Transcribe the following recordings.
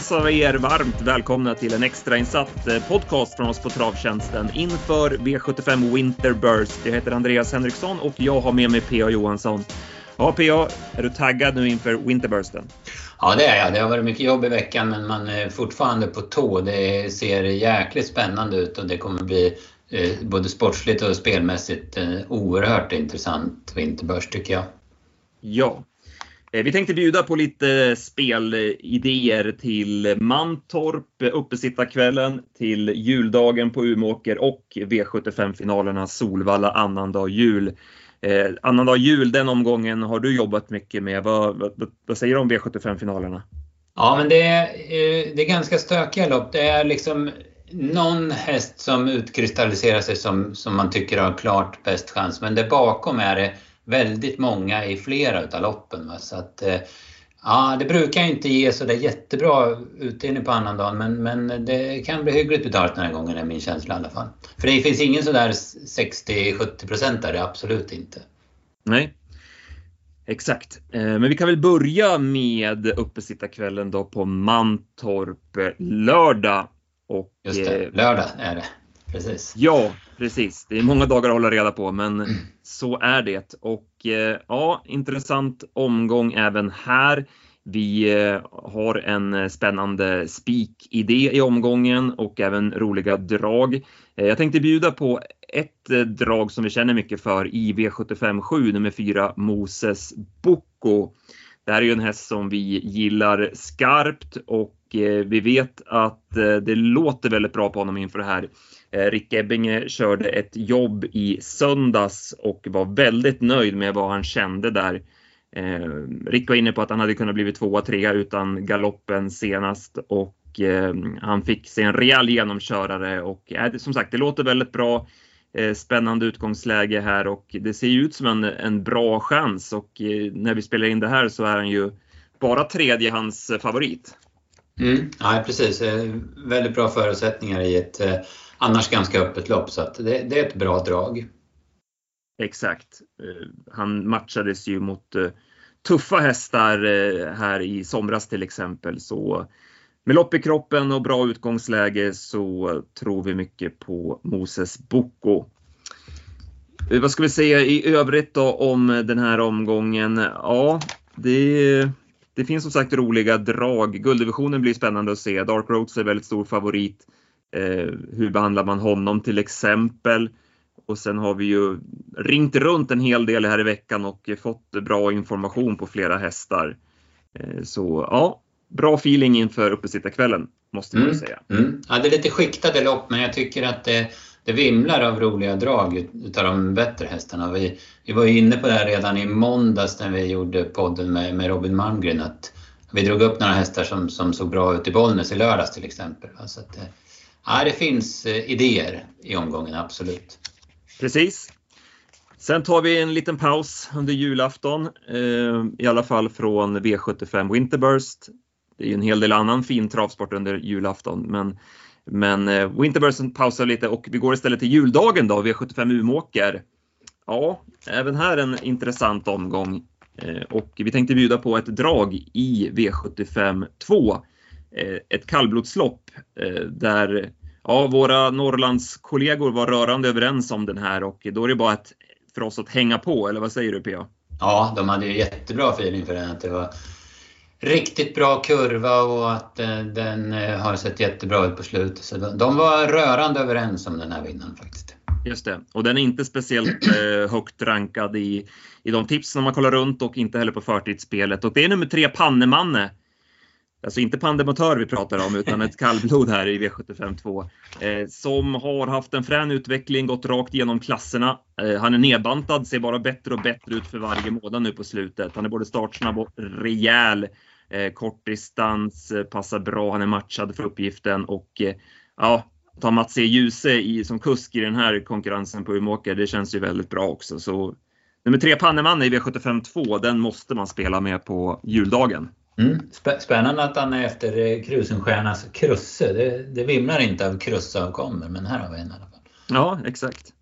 hälsar er varmt välkomna till en extrainsatt eh, podcast från oss på Travtjänsten inför V75 Winter Burst. Jag heter Andreas Henriksson och jag har med mig P.A. Johansson. Ja, P.A. Är du taggad nu inför Winterbursten? Ja, det är jag. Det har varit mycket jobb i veckan, men man är fortfarande på tå. Det ser jäkligt spännande ut och det kommer bli eh, både sportsligt och spelmässigt eh, oerhört intressant Winterburst tycker jag. Ja, Eh, vi tänkte bjuda på lite spelidéer till Mantorp, eh, uppesittarkvällen, till juldagen på Umeåker och V75-finalerna Solvalla annandag jul. Eh, annandag jul, den omgången har du jobbat mycket med. Vad, vad, vad säger du om V75-finalerna? Ja, men det är, eh, det är ganska stökiga lopp. Det är liksom någon häst som utkristalliserar sig som, som man tycker har klart bäst chans, men där bakom är det väldigt många i flera utav loppen. Va? Så att, eh, ja, det brukar inte ge så där jättebra utdelning på annandagen men, men det kan bli hyggligt betalt den här gången är min känsla i alla fall. För det finns ingen sådär 60-70 procent där, absolut inte. Nej, Exakt. Eh, men vi kan väl börja med uppesittarkvällen då på Mantorp lördag. Och, Just det, eh, lördag är det. Precis. Ja, precis. Det är många dagar att hålla reda på, men mm. så är det. Och eh, ja, intressant omgång även här. Vi eh, har en spännande spik-idé i omgången och även roliga drag. Eh, jag tänkte bjuda på ett drag som vi känner mycket för i V75 7, nummer 4, Moses Boko. Det här är ju en häst som vi gillar skarpt och vi vet att det låter väldigt bra på honom inför det här Eh, Eh, Rick Ebbinge körde ett jobb i söndags och var väldigt nöjd med vad han kände där. Eh, Rick var inne på att han hade kunnat blivit tvåa, trea utan galoppen senast och eh, han fick sig en rejäl genomkörare och som sagt, det låter väldigt bra. Spännande utgångsläge här och det ser ut som en, en bra chans och när vi spelar in det här så är han ju bara tredje hans favorit. Mm, ja, precis. Eh, väldigt bra förutsättningar i ett eh, annars ganska öppet lopp så att det, det är ett bra drag. Exakt. Eh, han matchades ju mot tuffa hästar här i somras till exempel. Så med lopp i kroppen och bra utgångsläge så tror vi mycket på Moses Boko. Vad ska vi säga i övrigt då om den här omgången? Ja, det, det finns som sagt roliga drag. Gulddivisionen blir spännande att se. Dark Roads är väldigt stor favorit. Eh, hur behandlar man honom till exempel? Och sen har vi ju ringt runt en hel del här i veckan och fått bra information på flera hästar. Eh, så ja, bra feeling inför uppesittarkvällen måste man mm. säga. Mm. Ja, det är lite skiktade lopp men jag tycker att det, det vimlar av roliga drag utav de bättre hästarna. Vi, vi var ju inne på det här redan i måndags när vi gjorde podden med, med Robin Malmgren att vi drog upp några hästar som, som såg bra ut i Bollnäs i lördags till exempel. Så att, eh, Ja, det finns eh, idéer i omgången, absolut. Precis. Sen tar vi en liten paus under julafton, eh, i alla fall från V75 Winterburst. Det är ju en hel del annan fin travsport under julafton, men, men eh, Winterburst pausar lite och vi går istället till juldagen då, V75 Umeåker. Ja, även här en intressant omgång eh, och vi tänkte bjuda på ett drag i V75 2 Eh, ett kallblodslopp eh, där ja, våra Norrlandskollegor var rörande överens om den här och då är det bara ett, för oss att hänga på, eller vad säger du PA? Ja, de hade ju jättebra feeling för den. Att det var riktigt bra kurva och att eh, den eh, har sett jättebra ut på slutet. Så de var rörande överens om den här vinnaren faktiskt. Just det, och den är inte speciellt eh, högt rankad i, i de tips som man kollar runt och inte heller på förtidsspelet. Och det är nummer tre, Pannemanne Alltså inte pandemotör vi pratar om utan ett kallblod här i V75 2. Eh, som har haft en frän utveckling, gått rakt igenom klasserna. Eh, han är nedbantad, ser bara bättre och bättre ut för varje månad nu på slutet. Han är både startsnabb och rejäl. Eh, kortdistans, eh, passar bra, han är matchad för uppgiften och eh, ja, ta Mats E. Djuse i, som kusk i den här konkurrensen på Umeåker, det känns ju väldigt bra också. Så nummer tre Panneman i V75 2, den måste man spela med på juldagen. Mm. Spännande att han är efter eh, Krusenstjärnas Krusse. Det, det vimlar inte av Krusseavkommor, men här har vi en i alla fall. Ja, exakt.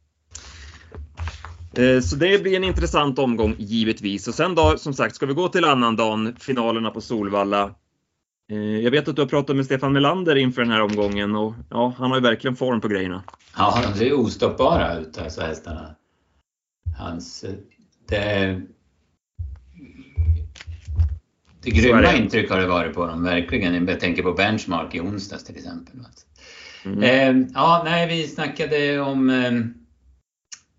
Eh, så det blir en intressant omgång givetvis. Och sen då, som sagt, ska vi gå till annandagen, finalerna på Solvalla. Eh, jag vet att du har pratat med Stefan Melander inför den här omgången och ja, han har ju verkligen form på grejerna. Ja, de ser ostoppbara ut alltså hästarna. Hans... Det, det grymma intryck har det varit på dem, verkligen. Jag tänker på Benchmark i onsdags till exempel. Mm. Eh, ja, nej, vi snackade om, eh,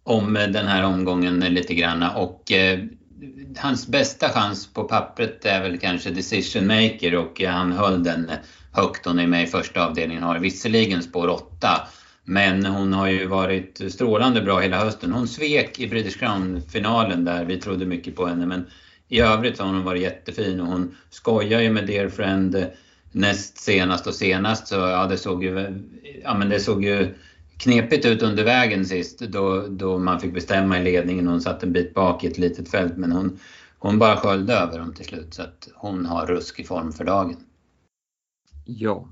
om eh, den här omgången lite grann och eh, hans bästa chans på pappret är väl kanske decision maker och han höll den högt. Hon är med i första avdelningen, har visserligen spår 8 men hon har ju varit strålande bra hela hösten. Hon svek i British Crown-finalen där vi trodde mycket på henne men i övrigt har hon varit jättefin och hon skojar ju med Dear Friend eh, näst senast och senast så ja, det såg ju, ja, men det såg ju knepigt ut under vägen sist då, då man fick bestämma i ledningen. Hon satt en bit bak i ett litet fält men hon, hon bara sköljde över dem till slut så att hon har ruskig form för dagen. Ja.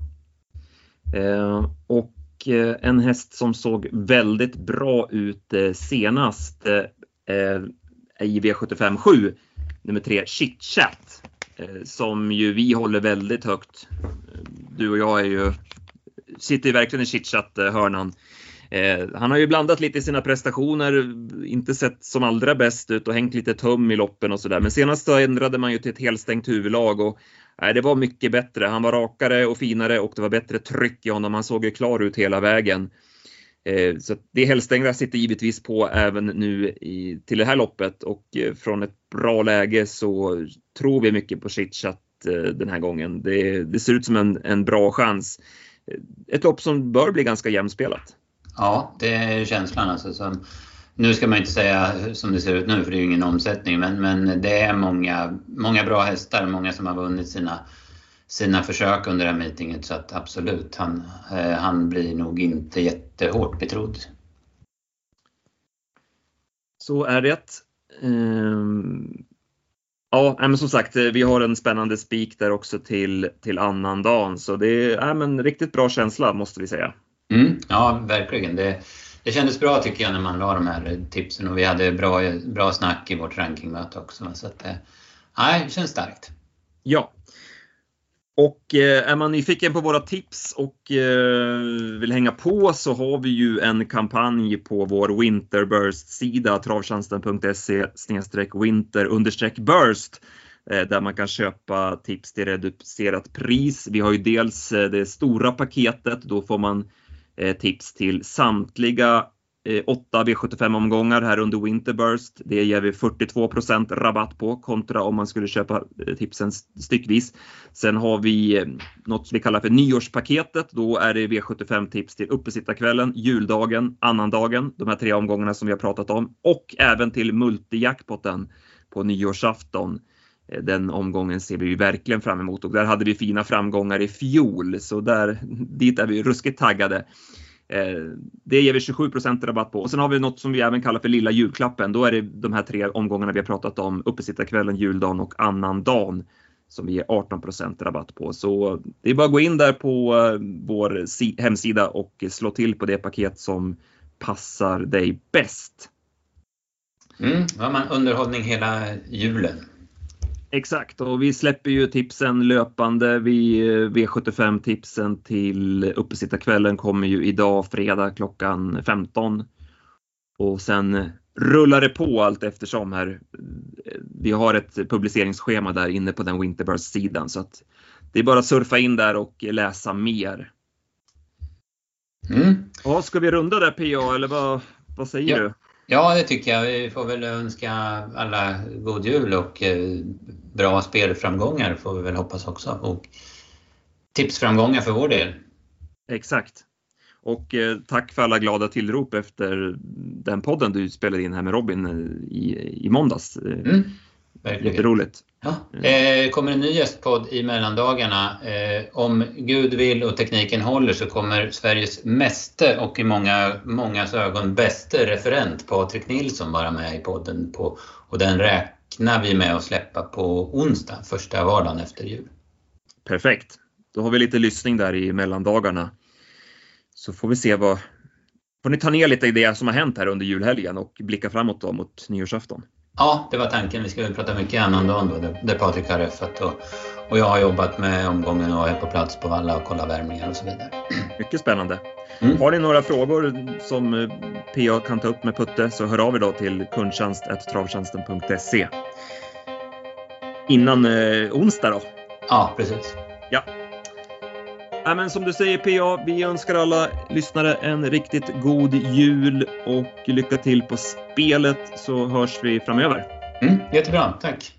Eh, och eh, en häst som såg väldigt bra ut eh, senast eh, eh i V75 7 nummer 3 Chitchat, eh, som ju vi håller väldigt högt. Du och jag är ju, sitter ju verkligen i chitchat-hörnan. Eh, eh, han har ju blandat lite i sina prestationer, inte sett som allra bäst ut och hängt lite tum i loppen och sådär. Men senast så ändrade man ju till ett helstängt huvudlag och nej, det var mycket bättre. Han var rakare och finare och det var bättre tryck i honom. Han såg ju klar ut hela vägen. Eh, så det helstängda sitter givetvis på även nu i, till det här loppet och eh, från ett bra läge så tror vi mycket på chitchat eh, den här gången. Det, det, ser ut som en, en bra chans. Ett lopp som bör bli ganska jämspelat. Ja, det är känslan alltså. Som, nu ska man inte säga som det ser ut nu för det är ju ingen omsättning men, men det är många, många bra hästar, många som har vunnit sina sina försök under det här meetinget så att absolut, han, eh, han blir nog inte jättehårt betrodd. Så är det. Um, ja, men som sagt, vi har en spännande spik där också till, till annandagen så det är men, riktigt bra känsla måste vi säga. Mm, ja, verkligen. Det, det kändes bra tycker jag när man la de här tipsen och vi hade bra, bra snack i vårt rankingmöte också. Så att, nej, det känns starkt. Ja, och eh, är man nyfiken på våra tips och eh, vill hänga på så har vi ju en kampanj på vår Winterburst-sida travtjänsten.se winter burst eh, där man kan köpa tips till reducerat pris. Vi har ju dels det stora paketet, då får man tips till samtliga 8 V75 omgångar här under Winterburst. Det ger vi 42% rabatt på kontra om man skulle köpa eh, tipsen styckvis. Sen har vi eh, något vi kallar för nyårspaketet. Då är det V75 tips till uppesittarkvällen, juldagen, annandagen, de här tre omgångarna som vi har pratat om och även till multijackpotten på nyårsafton. Eh, den omgången ser vi ju verkligen fram emot och där hade vi fina framgångar i fjol så där, dit är vi ruskigt taggade. Eh, det ger vi 27% rabatt på och sen har vi något som vi även kallar för lilla julklappen. Då är det de här tre omgångarna vi har pratat om, uppesittarkvällen, juldagen och annandagen som vi ger 18% rabatt på. Så det är bara att gå in där på eh, vår hemsida och slå till på det paket som passar dig bäst. Mm, då har man underhållning hela julen. Exakt och vi släpper ju tipsen löpande. Vi, V75 tipsen till uppesittarkvällen kommer ju idag fredag klockan 15. Och sen rullar det på allt eftersom här. Vi har ett publiceringsschema där inne på den Winterburst-sidan så att det är bara att surfa in där och läsa mer. Mm. Ja, ska vi runda där PA eller vad, vad säger ja. du? Ja, det tycker jag. Vi får väl önska alla god jul och eh, bra spelframgångar får vi väl hoppas också. Och tipsframgångar för vår del. Exakt. Och eh, tack för alla glada tillrop efter den podden du spelade in här med Robin eh, i, i måndags. Mm. Verkligen. Jätteroligt. Ja. Eh, kommer en ny gästpodd i mellandagarna. Eh, om Gud vill och tekniken håller så kommer Sveriges meste och i många, mångas ögon bäste referent Patrik Nilsson vara med i podden. På, och den räknar vi med att släppa på onsdag, första vardagen efter jul. Perfekt. Då har vi lite lyssning där i mellandagarna. Så får vi se vad... Får ni ta ner lite i det som har hänt här under julhelgen och blicka framåt då mot nyårsafton. Ja, det var tanken. Vi ska prata mycket annandagen då, där Patrik har reffat och, och jag har jobbat med omgången och är på plats på Valla och kollar värmningar och så vidare. Mycket spännande. Mm. Har ni några frågor som eh, PA kan ta upp med Putte så hör av er då till kundtjänst.travtjänsten.se innan eh, onsdag då. Ja, precis. Ja. Men som du säger PA, vi önskar alla lyssnare en riktigt god jul och lycka till på spelet så hörs vi framöver. Mm, jättebra, tack.